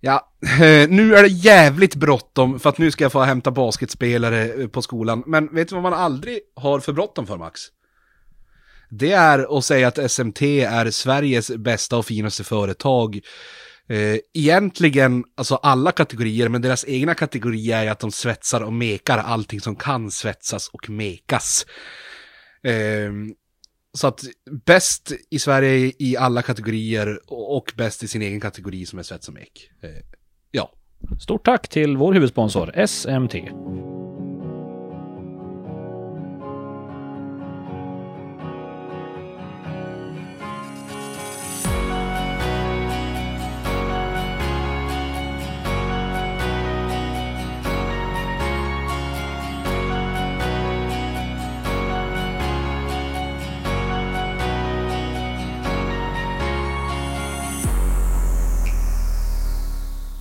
Ja, eh, nu är det jävligt bråttom för att nu ska jag få hämta basketspelare eh, på skolan. Men vet du vad man aldrig har för bråttom för Max? Det är att säga att SMT är Sveriges bästa och finaste företag. Eh, egentligen, alltså alla kategorier, men deras egna kategori är att de svetsar och mekar allting som kan svetsas och mekas. Så att bäst i Sverige i alla kategorier och bäst i sin egen kategori som är svets och mek. Eh, ja. Stort tack till vår huvudsponsor SMT.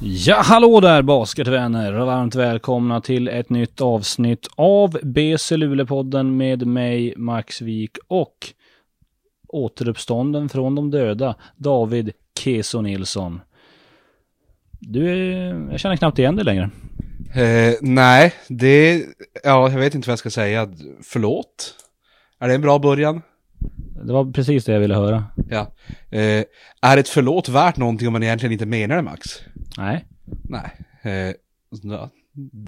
Ja, hallå där basketvänner! Varmt välkomna till ett nytt avsnitt av BC Luleå-podden med mig, Max Wik och återuppstånden från de döda, David Keso Nilsson. Du är, jag känner knappt igen dig längre. Eh, nej, det, ja, jag vet inte vad jag ska säga. Förlåt? Är det en bra början? Det var precis det jag ville höra. Ja. Eh, är ett förlåt värt någonting om man egentligen inte menar det, Max? Nej. Nej. Eh,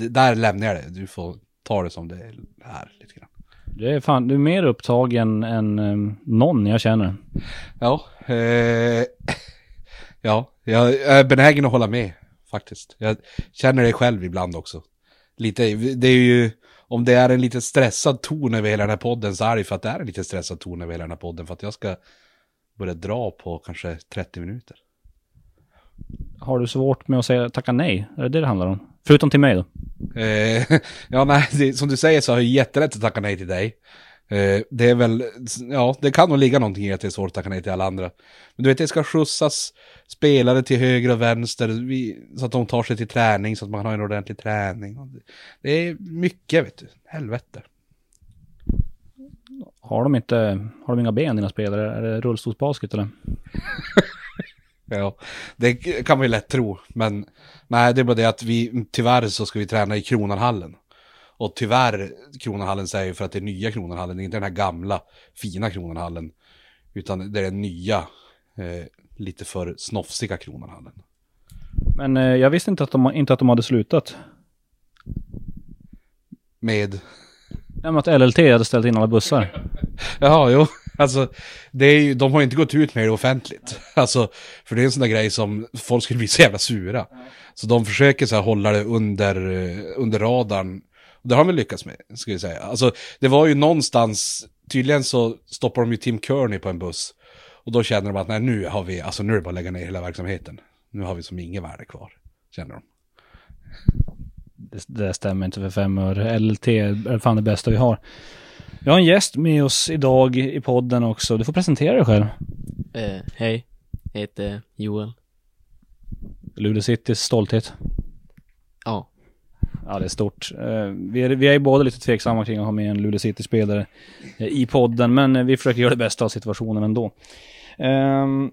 där lämnar jag det. Du får ta det som det är här lite grann. Du är fan, du är mer upptagen än um, någon jag känner. Ja. Eh, ja, jag är benägen att hålla med faktiskt. Jag känner det själv ibland också. Lite, det är ju, om det är en lite stressad ton över hela den här podden så är det för att det är en lite stressad ton över hela den här podden. För att jag ska börja dra på kanske 30 minuter. Har du svårt med att säga tacka nej? Är det det det handlar om? Förutom till mig då? Eh, ja, nej, det, som du säger så har jag jättelätt att tacka nej till dig. Eh, det är väl, ja, det kan nog ligga någonting i att det är svårt att tacka nej till alla andra. Men du vet, det ska skjutsas spelare till höger och vänster, vi, så att de tar sig till träning, så att man har en ordentlig träning. Det är mycket, vet du. Helvete. Har de inte, har de inga ben dina spelare? Är det rullstolsbasket eller? Ja, det kan man ju lätt tro. Men nej, det är bara det att vi, tyvärr så ska vi träna i Kronanhallen. Och tyvärr, Kronanhallen säger för att det är nya Kronanhallen, det är inte den här gamla fina Kronanhallen. Utan det är den nya, eh, lite för snofsiga Kronanhallen. Men eh, jag visste inte att, de, inte att de hade slutat. Med? Ja, men att LLT hade ställt in alla bussar. Jaha, jo. Alltså, det är ju, de har inte gått ut med det offentligt. Alltså, för det är en sån där grej som folk skulle bli så jävla sura. Så de försöker så här hålla det under, under radarn. Och det har de lyckats med, ska vi säga. Alltså, det var ju någonstans, tydligen så stoppar de ju Tim Kearney på en buss. Och då känner de att nej, nu har vi, alltså nu är det bara att lägga ner hela verksamheten. Nu har vi som inget värde kvar, känner de. Det, det stämmer inte för fem öre. LT är fan det bästa vi har. Vi har en gäst med oss idag i podden också. Du får presentera dig själv. Eh, hej, jag heter Joel. Luleå Citys stolthet. Ja. Det är stort. Eh, vi är, vi är båda lite tveksamma kring att ha med en Luleå City-spelare eh, i podden, men eh, vi försöker göra det bästa av situationen ändå. Ehm,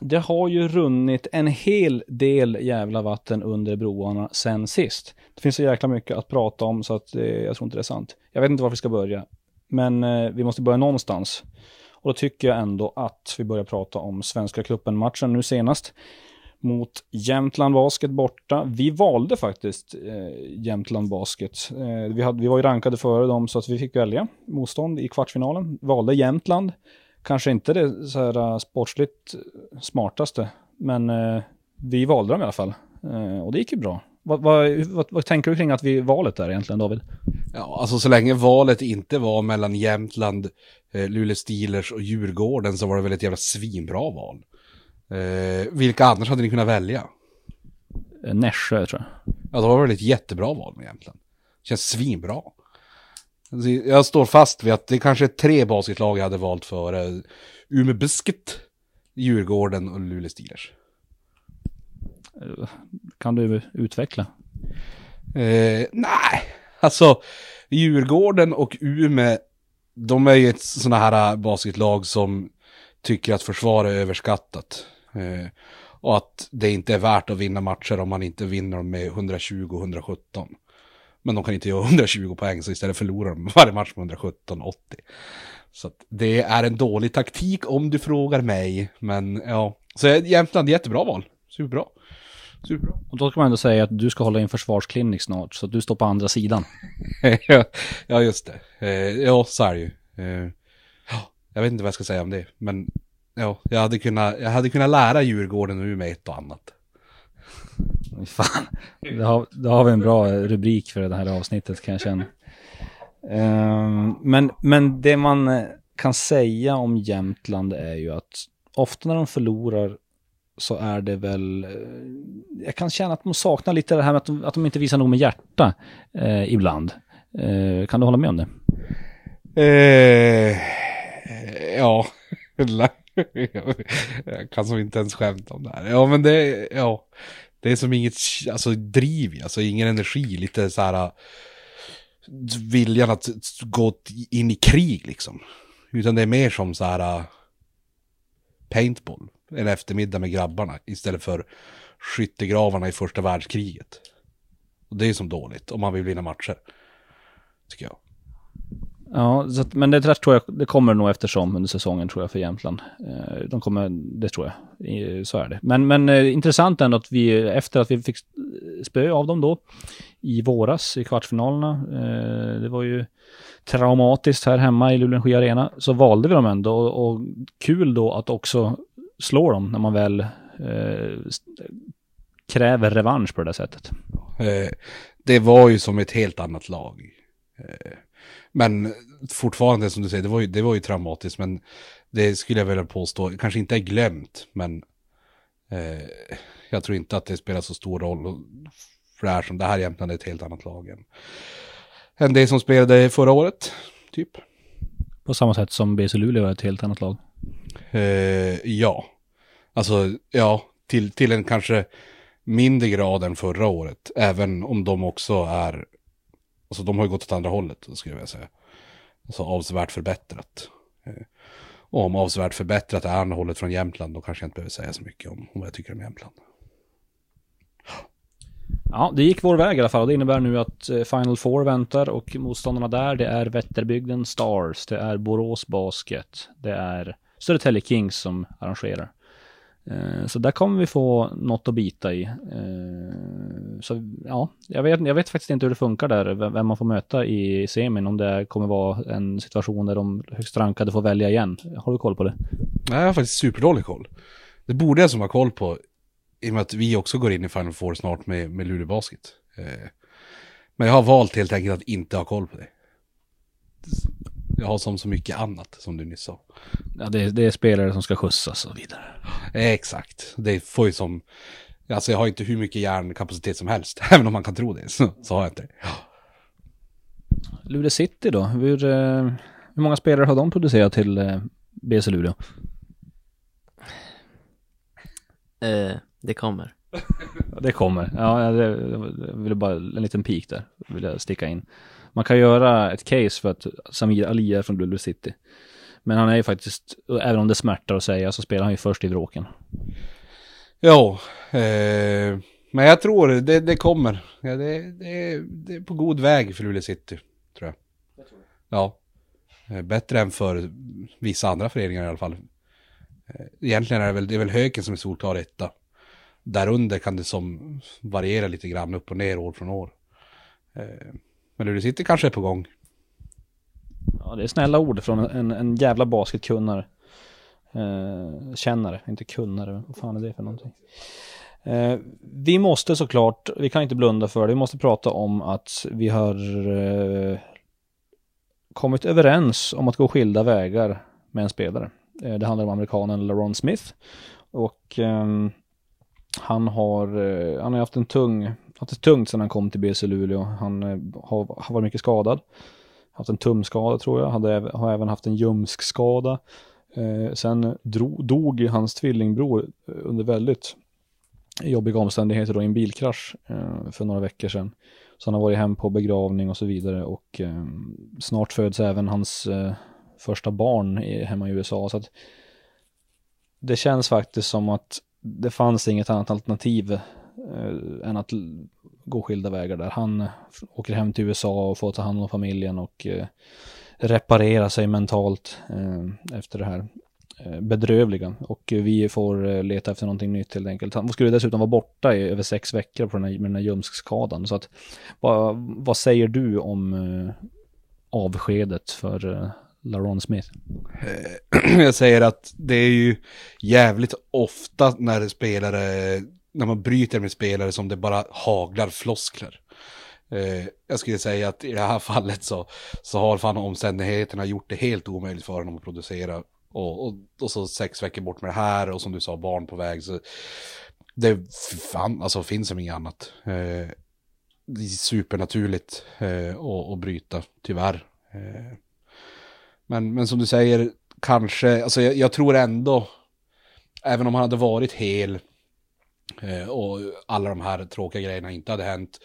det har ju runnit en hel del jävla vatten under broarna sen sist. Det finns så jäkla mycket att prata om så att jag tror inte det är sant. Jag vet inte var vi ska börja. Men vi måste börja någonstans. Och då tycker jag ändå att vi börjar prata om Svenska cupen-matchen nu senast. Mot Jämtland Basket borta. Vi valde faktiskt eh, Jämtland Basket. Eh, vi, hade, vi var ju rankade före dem så att vi fick välja motstånd i kvartsfinalen. Valde Jämtland. Kanske inte det så här eh, sportsligt smartaste. Men eh, vi valde dem i alla fall. Eh, och det gick ju bra. Vad, vad, vad, vad, tänker du kring att vi valet där egentligen David? Ja, alltså så länge valet inte var mellan Jämtland, eh, Luleå Steelers och Djurgården så var det väl ett jävla svinbra val. Eh, vilka annars hade ni kunnat välja? Eh, Nässjö tror jag. Ja, det var väl ett jättebra val Jämtland. Känns svinbra. Alltså, jag står fast vid att det kanske är tre basketlag jag hade valt för. Umeå Biscuit, Djurgården och Luleå Steelers. Eh, kan du utveckla? Eh, nej, alltså Djurgården och Ume, de är ju ett sådana här basketlag som tycker att försvar är överskattat. Eh, Och att det inte är värt att vinna matcher om man inte vinner dem med 120-117. Men de kan inte göra 120 poäng så istället förlorar de varje match med 117-80. Så det är en dålig taktik om du frågar mig. Men ja, så Jämtland jättebra val. Superbra. Superbra. Och då ska man ändå säga att du ska hålla i en försvarsklinik snart, så att du står på andra sidan. ja, just det. Eh, ja, så är det ju. Eh, ja, jag vet inte vad jag ska säga om det, men ja, jag hade kunnat, jag hade kunnat lära Djurgården nu med ett och annat. Fan, då har, då har vi en bra rubrik för det här avsnittet kan jag känna. Um, men, men det man kan säga om Jämtland är ju att ofta när de förlorar så är det väl, eh, jag kan känna att de saknar lite det här med att de, att de inte visar nog med hjärta eh, ibland. Eh, kan du hålla med om det? Eh, ja, jag kan som inte ens skämta om det här. Ja, men det, ja, det är som inget, alltså driv, alltså ingen energi, lite så här äh, viljan att gå in i krig liksom. Utan det är mer som så här äh, paintball en eftermiddag med grabbarna istället för skyttegravarna i första världskriget. Och det är som dåligt om man vill vinna matcher. Tycker jag. Ja, så att, men det där tror jag, det kommer nog eftersom under säsongen tror jag för Jämtland. Eh, de kommer, det tror jag, så är det. Men, men eh, intressant ändå att vi, efter att vi fick spö av dem då, i våras i kvartsfinalerna, eh, det var ju traumatiskt här hemma i Luleå Energi Arena, så valde vi dem ändå och, och kul då att också slå dem när man väl eh, kräver revansch på det där sättet. Det var ju som ett helt annat lag. Men fortfarande som du säger, det var ju, det var ju traumatiskt, men det skulle jag vilja påstå, kanske inte är glömt, men eh, jag tror inte att det spelar så stor roll. För det här som det här Jämtland är ett helt annat lag än, än det som spelade förra året, typ. På samma sätt som BC Luleå var ett helt annat lag. Eh, ja. Alltså, ja, till, till en kanske mindre grad än förra året. Även om de också är, alltså de har ju gått åt andra hållet, skulle jag vilja säga. Alltså avsevärt förbättrat. Och om avsevärt förbättrat är andra hållet från Jämtland, då kanske jag inte behöver säga så mycket om, om vad jag tycker om Jämtland. Ja, det gick vår väg i alla fall det innebär nu att eh, Final Four väntar och motståndarna där det är Vätterbygden Stars, det är Borås Basket, det är Södertälje Kings som arrangerar. Eh, så där kommer vi få något att bita i. Eh, så ja, jag vet, jag vet faktiskt inte hur det funkar där, vem man får möta i semin, om det kommer vara en situation där de högst rankade får välja igen. Har du koll på det? Nej, jag har faktiskt superdålig koll. Det borde jag som ha koll på, i och med att vi också går in i Final Four snart med, med Luleå Basket. Eh, men jag har valt helt enkelt att inte ha koll på det. Jag har som så mycket annat som du nyss sa. Ja, det är, det är spelare som ska skjutsas och vidare. Exakt. Det får ju som... Alltså jag har inte hur mycket hjärnkapacitet som helst. Även om man kan tro det, så, så har jag inte det. Luleå City då? Hur, eh, hur många spelare har de producerat till eh, BC Luleå? Eh, det kommer. det kommer. Ja, det, jag ville bara en liten pik där. Vill jag sticka in. Man kan göra ett case för att Samir Ali är från Luleå City. Men han är ju faktiskt, även om det smärtar att säga, så spelar han ju först i vråken. Ja, eh, men jag tror det, det kommer. Ja, det, det, det, är på god väg för Luleå City, tror jag. jag tror ja, eh, bättre än för vissa andra föreningar i alla fall. Eh, egentligen är det väl, det är väl Höken som är solklar etta. Därunder kan det som variera lite grann upp och ner år från år. Men Luleå City kanske är på gång. Ja, det är snälla ord från en, en jävla basketkunnare. Eh, kännare, inte kunnare. Vad fan är det för någonting? Eh, vi måste såklart, vi kan inte blunda för det, vi måste prata om att vi har eh, kommit överens om att gå skilda vägar med en spelare. Eh, det handlar om amerikanen LaRon Smith. Och ehm, han har, eh, han har haft en tung, haft det tungt sedan han kom till BC Luleå. Han eh, har, har varit mycket skadad haft en tumskada tror jag, hade, har även haft en ljumskskada. Eh, sen drog, dog hans tvillingbror eh, under väldigt jobbiga omständigheter då i en bilkrasch eh, för några veckor sedan. Så han har varit hem på begravning och så vidare och eh, snart föds även hans eh, första barn i, hemma i USA. Så att det känns faktiskt som att det fanns inget annat alternativ eh, än att gå skilda vägar där. Han åker hem till USA och får ta hand om familjen och eh, reparera sig mentalt eh, efter det här eh, bedrövliga. Och vi får eh, leta efter någonting nytt helt enkelt. Han skulle dessutom vara borta i över sex veckor på den här, med den här ljumskskadan. Så att, vad, vad säger du om eh, avskedet för LaRon Smith? jag säger att det är ju jävligt ofta när spelare, när man bryter med spelare som det bara haglar floskler. Eh, jag skulle säga att i det här fallet så, så har fan omständigheterna gjort det helt omöjligt för honom att producera. Och, och, och så sex veckor bort med det här och som du sa, barn på väg. Så det fan, alltså finns som inget annat. Eh, det är supernaturligt eh, att, att bryta, tyvärr. Eh, men, men som du säger, kanske, alltså jag, jag tror ändå, även om han hade varit hel Eh, och alla de här tråkiga grejerna inte hade hänt,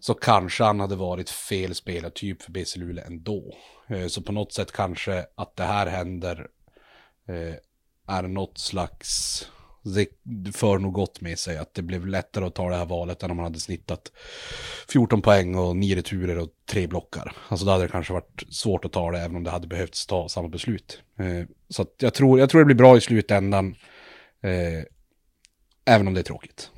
så kanske han hade varit fel spelartyp för BC Luleå ändå. Eh, så på något sätt kanske att det här händer eh, är något slags, det för nog gott med sig att det blev lättare att ta det här valet än om man hade snittat 14 poäng och 9 returer och 3 blockar. Alltså då hade det kanske varit svårt att ta det även om det hade behövts ta samma beslut. Så att jag, tror, jag tror det blir bra i slutändan. Även om det är tråkigt.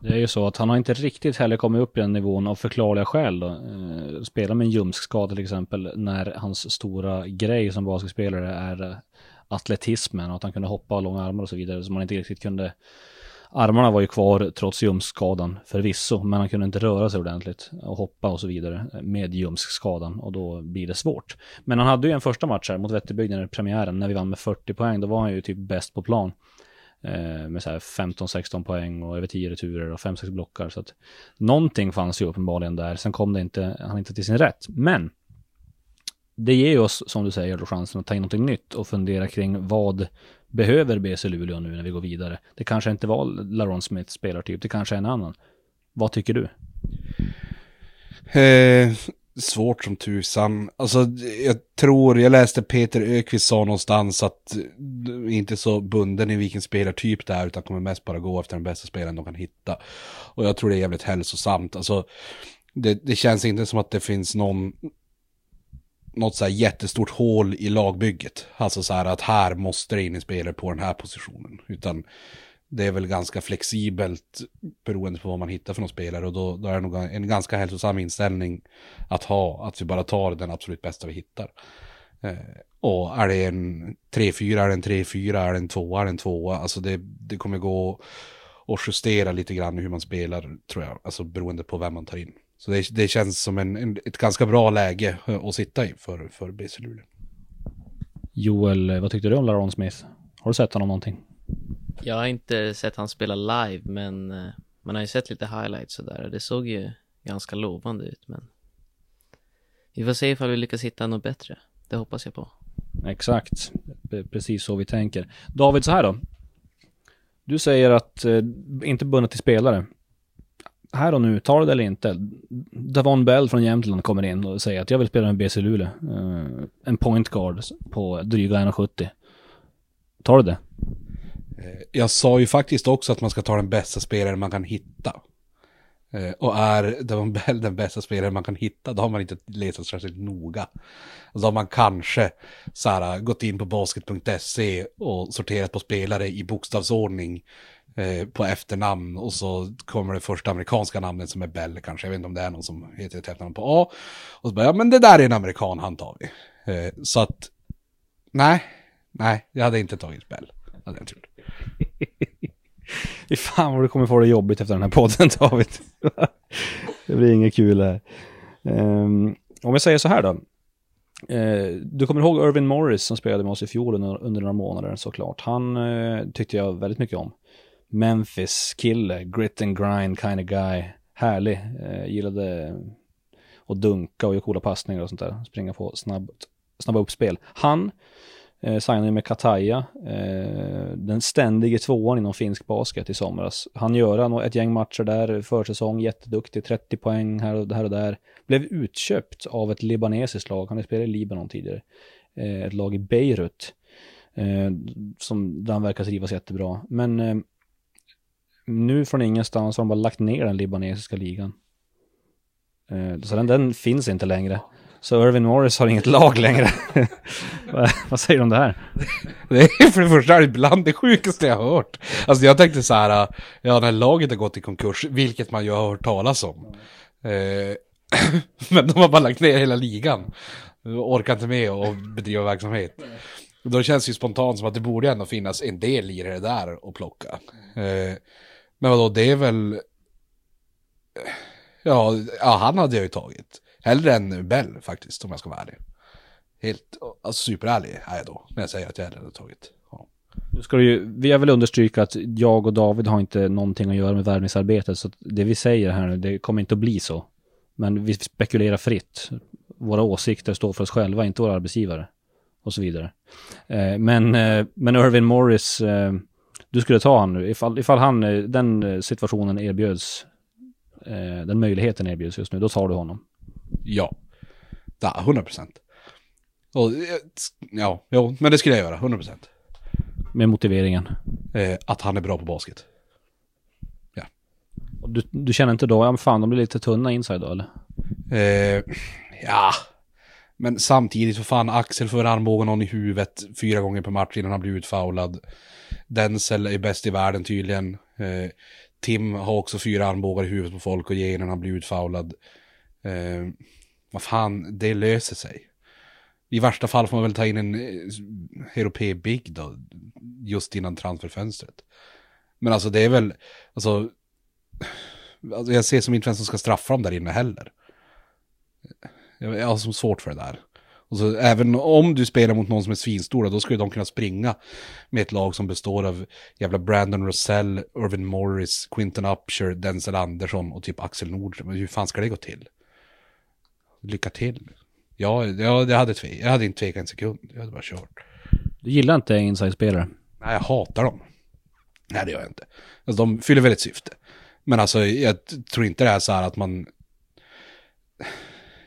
Det är ju så att han har inte riktigt heller kommit upp i den nivån av förklarliga skäl då. Eh, spela med en ljumskskada till exempel när hans stora grej som basketspelare är eh, atletismen och att han kunde hoppa och långa armar och så vidare. Så man inte riktigt kunde Armarna var ju kvar trots ljumskskadan förvisso, men han kunde inte röra sig ordentligt och hoppa och så vidare med ljumskskadan och då blir det svårt. Men han hade ju en första match här mot Vätterbygden, premiären, när vi vann med 40 poäng. Då var han ju typ bäst på plan. Eh, med 15-16 poäng och över 10 returer och 5-6 blockar. Så att någonting fanns ju uppenbarligen där. Sen kom det inte, han inte till sin rätt. Men det ger oss, som du säger, då chansen att ta in någonting nytt och fundera kring vad behöver BC Luleå nu när vi går vidare. Det kanske inte var Laron Smiths spelartyp, det kanske är en annan. Vad tycker du? Eh, svårt som tusan. Alltså, jag tror, jag läste Peter Ökvist sa någonstans att du är inte så bunden i vilken spelartyp det är, utan kommer mest bara gå efter den bästa spelaren de kan hitta. Och jag tror det är jävligt hälsosamt. Alltså, det, det känns inte som att det finns någon något så här jättestort hål i lagbygget. Alltså så här att här måste det in en spelare på den här positionen. Utan det är väl ganska flexibelt beroende på vad man hittar för någon spelare. Och då, då är det nog en ganska hälsosam inställning att ha. Att vi bara tar den absolut bästa vi hittar. Eh, och är det en 3-4, är det en 3-4, är det en 2, är det en 2. Alltså det, det kommer gå att justera lite grann hur man spelar tror jag. Alltså beroende på vem man tar in. Så det, det känns som en, en, ett ganska bra läge att sitta i för, för BC Luleå. Joel, vad tyckte du om Laron Smith? Har du sett honom någonting? Jag har inte sett han spela live, men eh, man har ju sett lite highlights sådär och det såg ju ganska lovande ut, men vi får se ifall vi lyckas hitta något bättre. Det hoppas jag på. Exakt, precis så vi tänker. David, så här då. Du säger att, eh, inte bundet till spelare. Här och nu, tar du det eller inte? Davon Bell från Jämtland kommer in och säger att jag vill spela med BC Luleå. Eh, en point guard på dryga 1,70. Tar du det? Eh, jag sa ju faktiskt också att man ska ta den bästa spelaren man kan hitta. Eh, och är Devon Bell den bästa spelaren man kan hitta, då har man inte letat särskilt noga. Då har man kanske så här, eh, gått in på basket.se och sorterat på spelare i bokstavsordning eh, på efternamn och så kommer det första amerikanska namnet som är Bell kanske. Jag vet inte om det är någon som heter ett efternamn på A. Och så bara, ja men det där är en amerikan, han tar vi. Eh, Så att, nej, nej, jag hade inte tagit Bell. Hade jag inte gjort. Fy fan vad du kommer få det jobbigt efter den här podden David. det blir inget kul här. Um, om jag säger så här då. Uh, du kommer ihåg Irvin Morris som spelade med oss i fjol under, under några månader såklart. Han uh, tyckte jag väldigt mycket om. Memphis-kille, grit and grind kind of guy. Härlig. Uh, gillade att dunka och göra coola passningar och sånt där. Springa på snabbt, snabba uppspel. Han eh, signade med Kataja, eh, den ständige tvåan inom finsk basket i somras. Han gör ett gäng matcher där, försäsong, jätteduktig, 30 poäng här och, här och där. Blev utköpt av ett libanesiskt lag, han har spelat i Libanon tidigare. Eh, ett lag i Beirut. Eh, som, där han verkar trivas jättebra. Men eh, nu från ingenstans har de bara lagt ner den libanesiska ligan. Eh, så den, den finns inte längre. Så Irvin Morris har inget lag längre. vad, säger du om det här? Det är för det första bland det sjukaste jag har hört. Alltså jag tänkte så här, ja när laget har gått i konkurs, vilket man ju har hört talas om. Eh, men de har bara lagt ner hela ligan. Orkar inte med att bedriva verksamhet. Då känns det ju spontant som att det borde ändå finnas en del i det där att plocka. Eh, men vadå, det är väl... Ja, ja, han hade jag ju tagit. Hellre än Bell faktiskt, om jag ska vara ärlig. Helt, alltså superärlig är jag då, när jag säger att jag hellre hade tagit. honom. Nu ska du ju, vi har väl understryka att jag och David har inte någonting att göra med värvningsarbetet, så det vi säger här nu, det kommer inte att bli så. Men vi spekulerar fritt. Våra åsikter står för oss själva, inte våra arbetsgivare. Och så vidare. Eh, men, eh, men Irvin Morris, eh, du skulle ta han nu, ifall, ifall han, eh, den eh, situationen erbjöds, eh, den möjligheten erbjuds just nu, då tar du honom. Ja. Ja, 100 procent. Ja, jo, men det skulle jag göra, 100 procent. Med motiveringen. Eh, att han är bra på basket. Och Du, du känner inte då, ja men fan de blir lite tunna inside då eller? Eh, ja, men samtidigt så fan Axel får armbåga någon i huvudet fyra gånger per match innan han blir utfaulad. Denzel är bäst i världen tydligen. Eh, Tim har också fyra armbågar i huvudet på folk och ger innan han blir utfaulad. Eh, vad fan, det löser sig. I värsta fall får man väl ta in en eh, europé big då, just innan transferfönstret. Men alltså det är väl, alltså, alltså jag ser som inte vem som ska straffa dem där inne heller. Jag har som svårt för det där. Och så även om du spelar mot någon som är svinstora, då skulle de kunna springa med ett lag som består av jävla Brandon Rosell, Irvin Morris, Quinton Upshur, Denzel Andersson och typ Axel Nordström. Men hur fan ska det gå till? Lycka till. Ja, ja det hade tve- jag hade inte tvekat en sekund. Jag hade bara kört. Du gillar inte inside-spelare? Nej, jag hatar dem. Nej, det gör jag inte. Alltså, de fyller väl ett syfte. Men alltså, jag tror inte det är så här att man...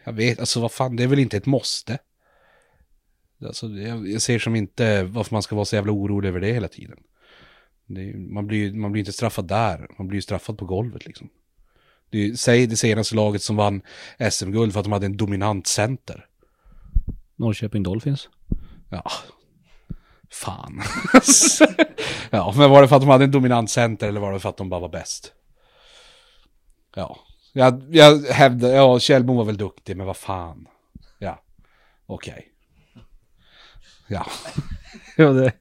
Jag vet, alltså vad fan, det är väl inte ett måste. Alltså, jag, jag ser som inte varför man ska vara så jävla orolig över det hela tiden. Det, man blir man blir inte straffad där, man blir ju straffad på golvet liksom. Det säg det senaste laget som vann SM-guld för att de hade en dominant center. Norrköping Dolphins? Ja. Fan. ja, men var det för att de hade en dominant center eller var det för att de bara var bäst? Ja. Jag, jag hävdar, ja, Kjellbom var väl duktig, men vad fan. Ja. Okej. Ja. Ja, det,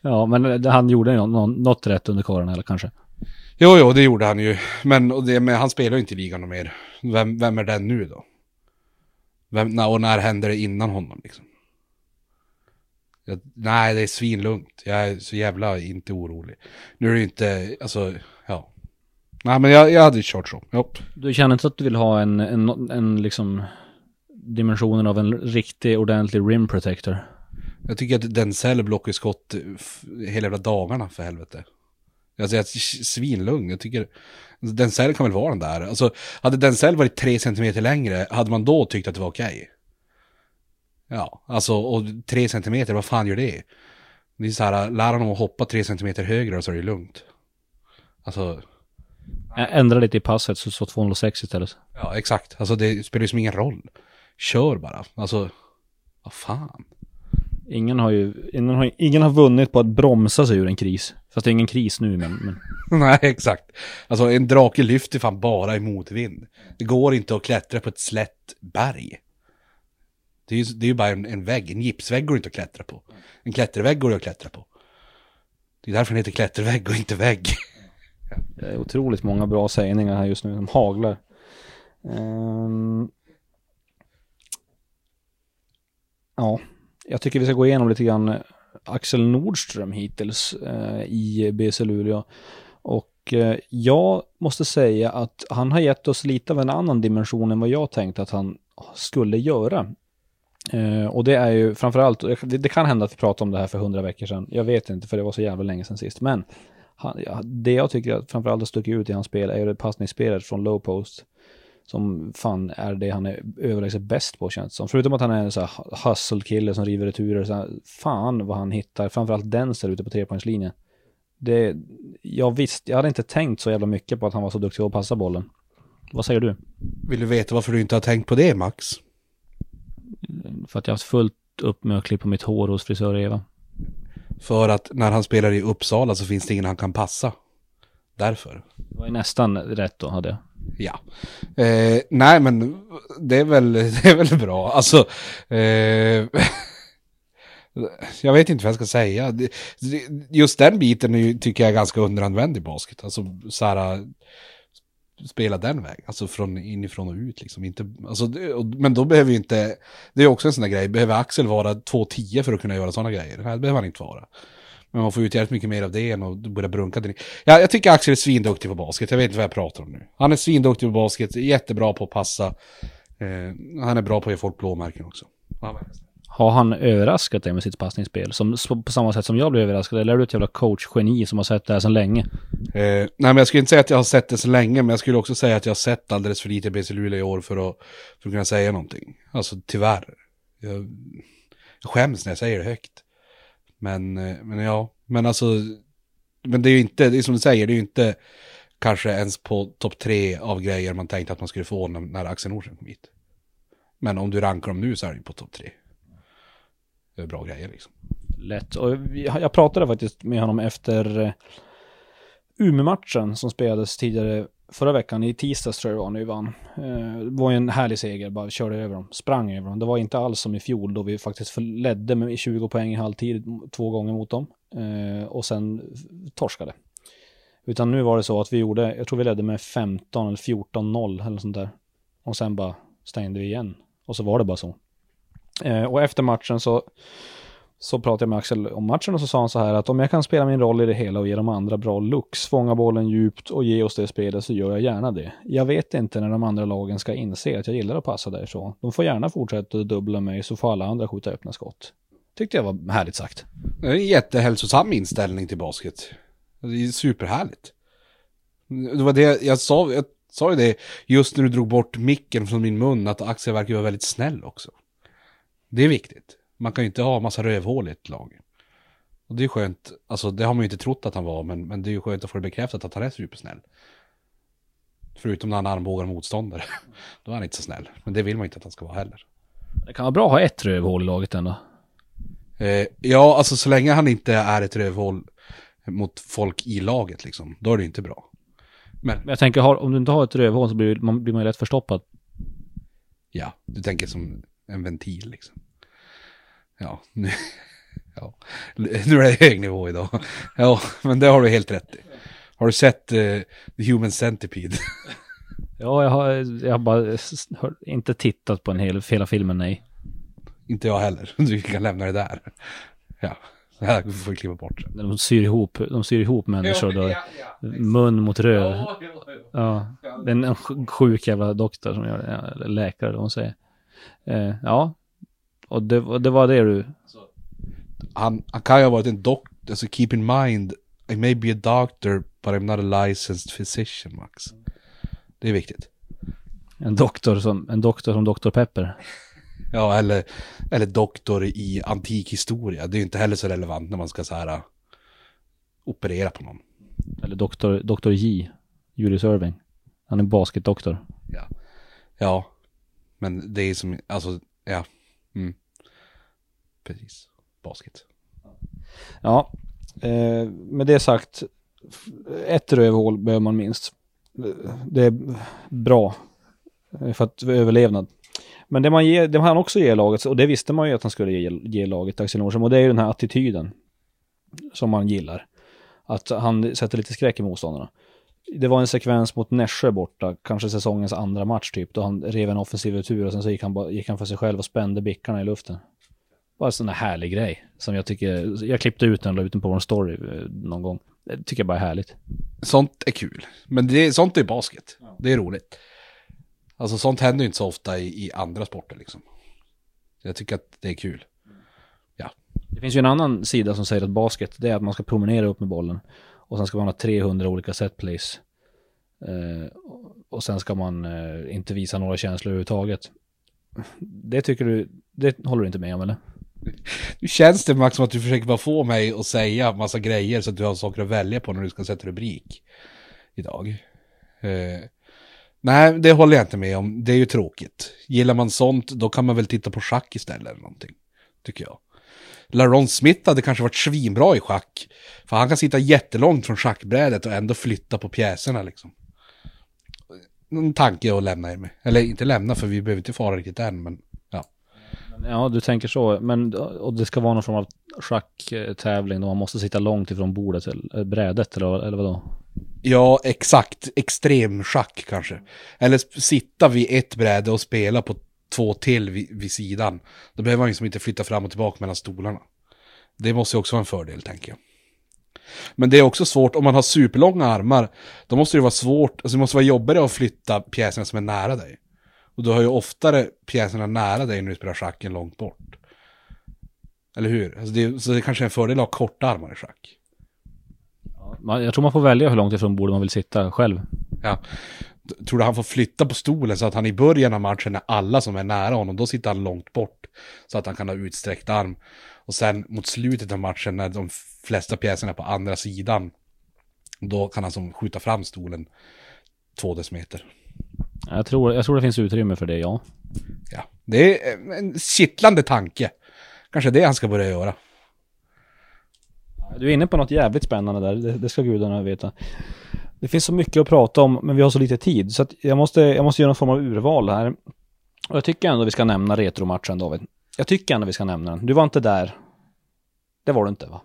ja men han gjorde ju något, något rätt under kåren eller kanske. Jo, jo, det gjorde han ju. Men, och det, men han spelar ju inte i ligan mer. Vem, vem är den nu då? Vem, och när händer det innan honom liksom? Jag, nej, det är svinlugnt. Jag är så jävla inte orolig. Nu är det ju inte, alltså, ja. Nej, men jag, jag hade kört så. Jopp. Du känner inte att du vill ha en, en, en liksom dimensionen av en riktig ordentlig rim protector? Jag tycker att Denzel blockar skott hela jävla dagarna för helvete. Alltså jag är svinlugn. Jag tycker Denzel kan väl vara den där. Alltså hade Denzel varit tre centimeter längre, hade man då tyckt att det var okej? Ja, alltså och tre centimeter, vad fan gör det? Det är så här, lär honom att hoppa tre centimeter högre och så är det lugnt. Alltså, Ändra lite i passet så så 206 istället. ja exakt. Alltså det spelar ju som ingen roll. Kör bara. Alltså, vad fan. Ingen har ju, ingen har, ingen har vunnit på att bromsa sig ur en kris. Fast det är ingen kris nu men, men Nej, exakt. Alltså en drake lyfter fan bara i motvind. Det går inte att klättra på ett slätt berg. Det är ju, det är ju bara en, en vägg, en gipsvägg går inte att klättra på. En klättervägg går det att klättra på. Det är därför den heter klättervägg och inte vägg. det är otroligt många bra sägningar här just nu. De haglar. Ehm. ja, jag tycker vi ska gå igenom lite grann eh, Axel Nordström hittills eh, i BC Luleå. Och eh, jag måste säga att han har gett oss lite av en annan dimension än vad jag tänkte att han skulle göra. Eh, och det är ju framförallt, det, det kan hända att vi pratade om det här för hundra veckor sedan. Jag vet inte för det var så jävla länge sedan sist. Men han, ja, det jag tycker att framförallt har stuckit ut i hans spel är ju det passningsspelet från low post som fan är det han är överlägset bäst på känns som. Förutom att han är en sån här hustle-kille som river returer. Så här, fan vad han hittar, framförallt Denser ute på trepoängslinjen. Det, jag visste, jag hade inte tänkt så jävla mycket på att han var så duktig på att passa bollen. Vad säger du? Vill du veta varför du inte har tänkt på det Max? För att jag har haft fullt upp med att klippa mitt hår hos frisör Eva. För att när han spelar i Uppsala så finns det ingen han kan passa. Därför. Det var ju nästan rätt då, hade jag. Ja. Eh, nej men det är väl, det är väl bra. Alltså. Eh, jag vet inte vad jag ska säga. Just den biten är tycker jag är ganska underanvänd i basket. Alltså så här. Spela den vägen, alltså från inifrån och ut liksom. Inte, alltså, men då behöver ju inte, det är också en sån där grej, behöver Axel vara 2,10 för att kunna göra sådana grejer? Nej, det behöver han inte vara. Men man får ut jävligt mycket mer av det än att börja brunka den. Ja, jag tycker Axel är svinduktig på basket, jag vet inte vad jag pratar om nu. Han är svinduktig på basket, jättebra på att passa. Eh, han är bra på att ge folk blåmärken också. Har han överraskat dig med sitt passningsspel? Som, på samma sätt som jag blev överraskad? Eller är du ett jävla coach-geni som har sett det här sedan länge? Eh, nej men jag skulle inte säga att jag har sett det så länge, men jag skulle också säga att jag har sett alldeles för lite BC Luleå i år för att, för att kunna säga någonting. Alltså tyvärr. Jag, jag skäms när jag säger det högt. Men, eh, men ja, men alltså, men det är ju inte, det är som du säger, det är ju inte kanske ens på topp tre av grejer man tänkte att man skulle få när, när Axel Nordström kom hit. Men om du rankar dem nu så är det ju på topp tre. Det är bra grejer liksom. Lätt. Och jag, jag pratade faktiskt med honom efter eh, Umeå-matchen som spelades tidigare förra veckan. I tisdags tror jag det var när vi vann. Eh, det var ju en härlig seger, bara körde över dem. Sprang över dem. Det var inte alls som i fjol då vi faktiskt ledde med 20 poäng i halvtid två gånger mot dem. Eh, och sen torskade. Utan nu var det så att vi gjorde, jag tror vi ledde med 15 eller 14-0 eller något sånt där. Och sen bara stängde vi igen. Och så var det bara så. Eh, och efter matchen så så pratade jag med Axel om matchen och så sa han så här att om jag kan spela min roll i det hela och ge de andra bra looks, fånga bollen djupt och ge oss det spelet så gör jag gärna det. Jag vet inte när de andra lagen ska inse att jag gillar att passa därifrån. De får gärna fortsätta dubbla mig så får alla andra skjuta öppna skott. Tyckte jag var härligt sagt. Det är en jättehälsosam inställning till basket. Det är superhärligt. Det var det jag sa, jag sa ju det just när du drog bort micken från min mun, att Axel verkar vara väldigt snäll också. Det är viktigt. Man kan ju inte ha massa rövhål i ett lag. Och det är skönt, alltså det har man ju inte trott att han var, men, men det är ju skönt att få det bekräftat att han är supersnäll. Förutom när han armbågar motståndare. Då är han inte så snäll. Men det vill man inte att han ska vara heller. Det kan vara bra att ha ett rövhål i laget ändå. Eh, ja, alltså så länge han inte är ett rövhål mot folk i laget liksom, då är det inte bra. Men, Men jag tänker, har, om du inte har ett rövhål så blir man, blir man ju lätt förstoppad. ja, du tänker som en ventil liksom. Ja, nu, ja. nu är det hög nivå idag. Ja, men det har du helt rätt i. Har du sett eh, The Human Centipede? Ja, jag har, jag har bara inte tittat på en hel, hela filmen, nej. inte jag heller. Du kan lämna det där. Ja, det här får vi klippa bort. De syr ihop, de syr ihop människor då. Mun mot röv. Ja, det är en en sj- sjuk jävla doktor som gör det, ja, läkare hon säger. Eh, ja, och det, det var det du, Han, han kan ju ha varit en doktor, alltså keep in mind, I may be a doctor, but I'm not a licensed physician, Max. Det är viktigt. en doktor som, en doktor som Dr. Pepper. Ja, eller, eller doktor i antik historia. Det är ju inte heller så relevant när man ska så här äh, operera på någon. Eller doktor, doktor J, Julius Irving. Han är basketdoktor. Ja. Ja, men det är som, alltså, ja. Mm. Precis. Basket. Ja, eh, med det sagt, ett rövhål behöver man minst. Det är bra eh, för att överlevnad. Men det man ger, det han också ger laget, och det visste man ju att han skulle ge, ge laget Axel Nordström, och det är ju den här attityden som man gillar. Att han sätter lite skräck i motståndarna. Det var en sekvens mot Nässjö borta, kanske säsongens andra match typ, då han rev en offensiv retur och sen så gick han, gick han för sig själv och spände bickarna i luften. Bara en sån där härlig grej. Som jag tycker, jag klippte ut den och la ut den på vår story eh, någon gång. Det tycker jag bara är härligt. Sånt är kul. Men det, är- sånt är basket. Det är roligt. Alltså sånt händer ju inte så ofta i, i andra sporter liksom. Så jag tycker att det är kul. Det finns ju en annan sida som säger att basket, det är att man ska promenera upp med bollen. Och sen ska man ha 300 olika setplays. Eh, och sen ska man eh, inte visa några känslor överhuvudtaget. Det tycker du, det håller du inte med om eller? Nu känns det Max som att du försöker bara få mig att säga massa grejer så att du har saker att välja på när du ska sätta rubrik idag. Eh, nej, det håller jag inte med om. Det är ju tråkigt. Gillar man sånt, då kan man väl titta på schack istället eller någonting. Tycker jag. LaRon Smith hade kanske varit svinbra i schack. För han kan sitta jättelångt från schackbrädet och ändå flytta på pjäserna liksom. En tanke att lämna er med. Eller inte lämna för vi behöver inte fara riktigt än men ja. Du tänker så. Men och det ska vara någon form av schacktävling då man måste sitta långt ifrån bordet eller eh, brädet eller, eller vadå? Ja, exakt. Extremschack kanske. Eller sitta vid ett bräde och spela på två till vid, vid sidan. Då behöver man liksom inte flytta fram och tillbaka mellan stolarna. Det måste ju också vara en fördel, tänker jag. Men det är också svårt, om man har superlånga armar, då måste det vara svårt, alltså det måste vara jobbigare att flytta pjäserna som är nära dig. Och du har ju oftare pjäserna nära dig när du spelar schack än långt bort. Eller hur? Alltså det, så det kanske är en fördel att ha korta armar i schack. Jag tror man får välja hur långt ifrån bordet man vill sitta själv. Ja. Tror du han får flytta på stolen så att han i början av matchen är alla som är nära honom, då sitter han långt bort. Så att han kan ha utsträckt arm. Och sen mot slutet av matchen när de flesta pjäserna är på andra sidan, då kan han som skjuta fram stolen två decimeter. Jag tror, jag tror det finns utrymme för det, ja. Ja, det är en kittlande tanke. Kanske det han ska börja göra. Du är inne på något jävligt spännande där, det, det ska gudarna veta. Det finns så mycket att prata om, men vi har så lite tid. Så jag, måste, jag måste göra någon form av urval här. Och jag tycker ändå vi ska nämna retromatchen, David. Jag tycker ändå vi ska nämna den. Du var inte där. Det var du inte, va?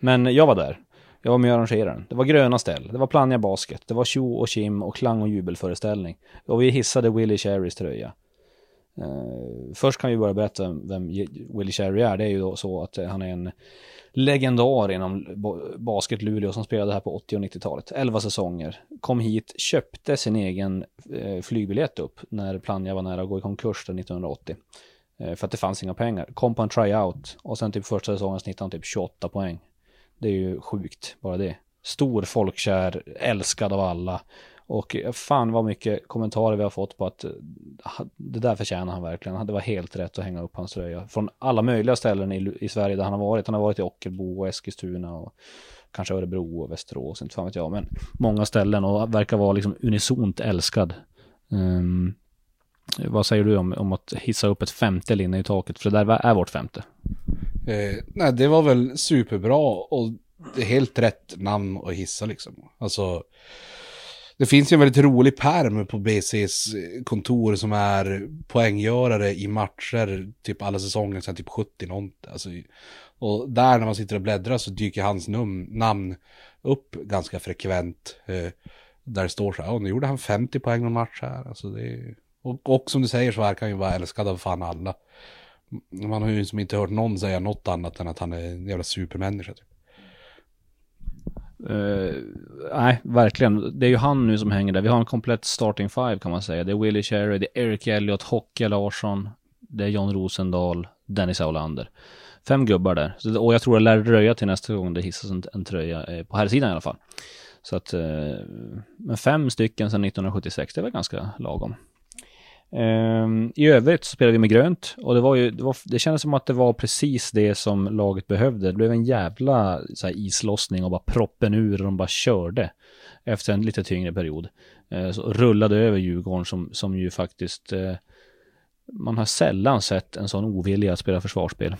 Men jag var där. Jag var med och arrangerade den. Det var gröna ställ, det var Plannja Basket, det var Tjo och Kim och klang och jubelföreställning. Och vi hissade Willie Cherrys tröja. Uh, först kan vi börja berätta vem Willie Cherry är. Det är ju då så att eh, han är en legendar inom basket Luleå som spelade här på 80 och 90-talet. 11 säsonger. Kom hit, köpte sin egen eh, flygbiljett upp när Plannja var nära att gå i konkurs 1980. För att det fanns inga pengar. Kom på en tryout och sen typ första säsongen snittade han typ 28 poäng. Det är ju sjukt, bara det. Stor, folkkär, älskad av alla. Och eh, fan vad mycket kommentarer vi har fått på att eh, det där förtjänar han verkligen. Det var helt rätt att hänga upp hans tröja. Från alla möjliga ställen i, i Sverige där han har varit. Han har varit i Ockelbo och Eskilstuna och kanske Örebro och Västerås, inte fan vet jag. Men många ställen och verkar vara liksom unisont älskad. Um, vad säger du om, om att hissa upp ett femte linne i taket? För det där är vårt femte. Eh, nej, det var väl superbra och det är helt rätt namn att hissa liksom. Alltså, det finns ju en väldigt rolig perm på BCs kontor som är poänggörare i matcher, typ alla säsonger sedan typ 70 någonting. Alltså, och där när man sitter och bläddrar så dyker hans num namn upp ganska frekvent. Eh, där det står så här, nu gjorde han 50 poäng någon match här. Alltså det och, och som du säger så verkar han ju vara älskad av fan alla. Man har ju liksom inte hört någon säga något annat än att han är en jävla supermänniska. Typ. Uh, nej, verkligen. Det är ju han nu som hänger där. Vi har en komplett starting five kan man säga. Det är Willie Cherry, det är Eric Elliott, Hocke Larsson, det är John Rosendahl, Dennis Aulander. Fem gubbar där. Och jag tror det lär dröja till nästa gång det hissas en, en tröja, eh, på här sidan i alla fall. Så att, eh, men fem stycken sedan 1976, det är väl ganska lagom. Um, I övrigt så spelade vi med grönt och det var ju, det, var, det kändes som att det var precis det som laget behövde. Det blev en jävla så här, islossning och bara proppen ur och de bara körde efter en lite tyngre period. Uh, så rullade över Djurgården som, som ju faktiskt uh, man har sällan sett en sån ovilja att spela försvarsspel.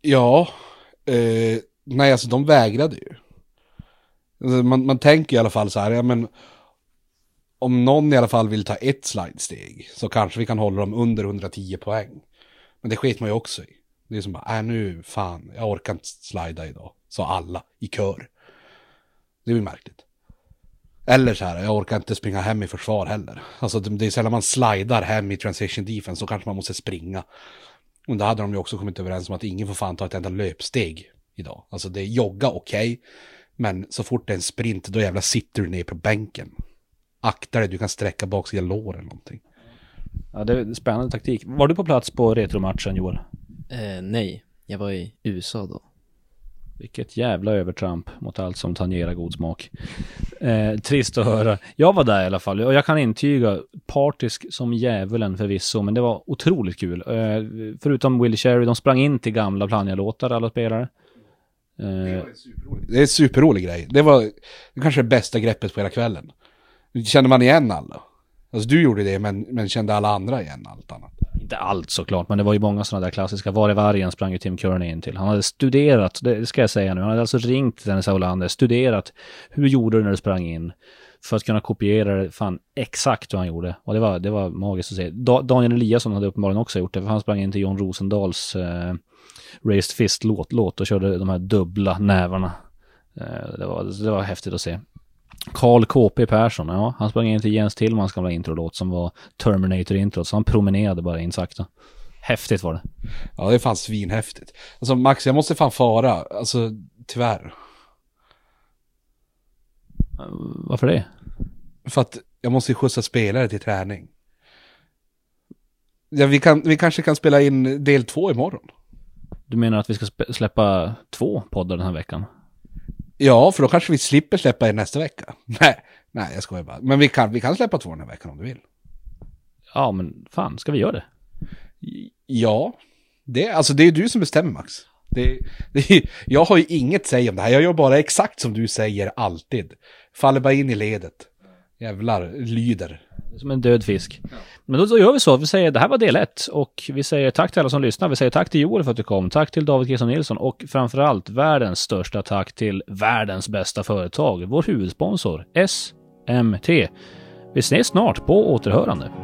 Ja, eh, nej alltså de vägrade ju. Alltså, man, man tänker i alla fall så här, ja men om någon i alla fall vill ta ett slidesteg så kanske vi kan hålla dem under 110 poäng. Men det sket man ju också i. Det är som bara, äh nu fan, jag orkar inte slida idag. Sa alla i kör. Det är ju märkligt. Eller så här, jag orkar inte springa hem i försvar heller. Alltså det är sällan man slidar hem i transition defense, så kanske man måste springa. Och då hade de ju också kommit överens om att ingen får fan ta ett enda löpsteg idag. Alltså det är jogga okej, okay, men så fort det är en sprint då jävla sitter du ner på bänken akta dig, du kan sträcka baksidan lår eller någonting. Ja, det är en spännande taktik. Var du på plats på retromatchen Joel? Eh, nej, jag var i USA då. Vilket jävla övertramp mot allt som tangerar god smak. Eh, trist att höra. Jag var där i alla fall och jag kan intyga, partisk som djävulen förvisso, men det var otroligt kul. Eh, förutom Willie Cherry, de sprang in till gamla Plannja-låtar alla spelare. Eh, Det är en superrolig grej. Det var kanske det bästa greppet på hela kvällen. Kände man igen alla? Alltså du gjorde det, men, men kände alla andra igen allt annat? inte allt såklart, men det var ju många sådana där klassiska. Var är vargen sprang ju Tim Kearney in till. Han hade studerat, det ska jag säga nu, han hade alltså ringt Dennis Aulander, studerat hur gjorde du när du sprang in? För att kunna kopiera det, fan exakt hur han gjorde. Och det var, det var magiskt att se. Da, Daniel Eliasson hade uppenbarligen också gjort det, för han sprang in till John Rosendals eh, Raised Fist-låt låt och körde de här dubbla nävarna. Eh, det, var, det var häftigt att se. Karl KP Persson, ja, han sprang in till Jens Tillmans gamla introlåt som var Terminator-introt, så han promenerade bara in sakta. Häftigt var det. Ja, det är fan svinhäftigt. Alltså Max, jag måste fan fara. Alltså, tyvärr. Varför det? För att jag måste ju skjutsa spelare till träning. Ja, vi, kan, vi kanske kan spela in del två imorgon. Du menar att vi ska släppa två poddar den här veckan? Ja, för då kanske vi slipper släppa en nästa vecka. Nej, nej jag skojar bara. Men vi kan, vi kan släppa två den här veckan om du vill. Ja, men fan, ska vi göra det? Ja, det, alltså det är du som bestämmer Max. Det, det, jag har ju inget säg om det här, jag gör bara exakt som du säger alltid. Faller bara in i ledet. Jävlar, lyder. Som en död fisk. Men då, då gör vi så. Vi säger det här var del ett. Och vi säger tack till alla som lyssnar. Vi säger tack till Joel för att du kom. Tack till David Kisson Nilsson. Och framförallt världens största tack till världens bästa företag. Vår huvudsponsor SMT. Vi ses snart på återhörande.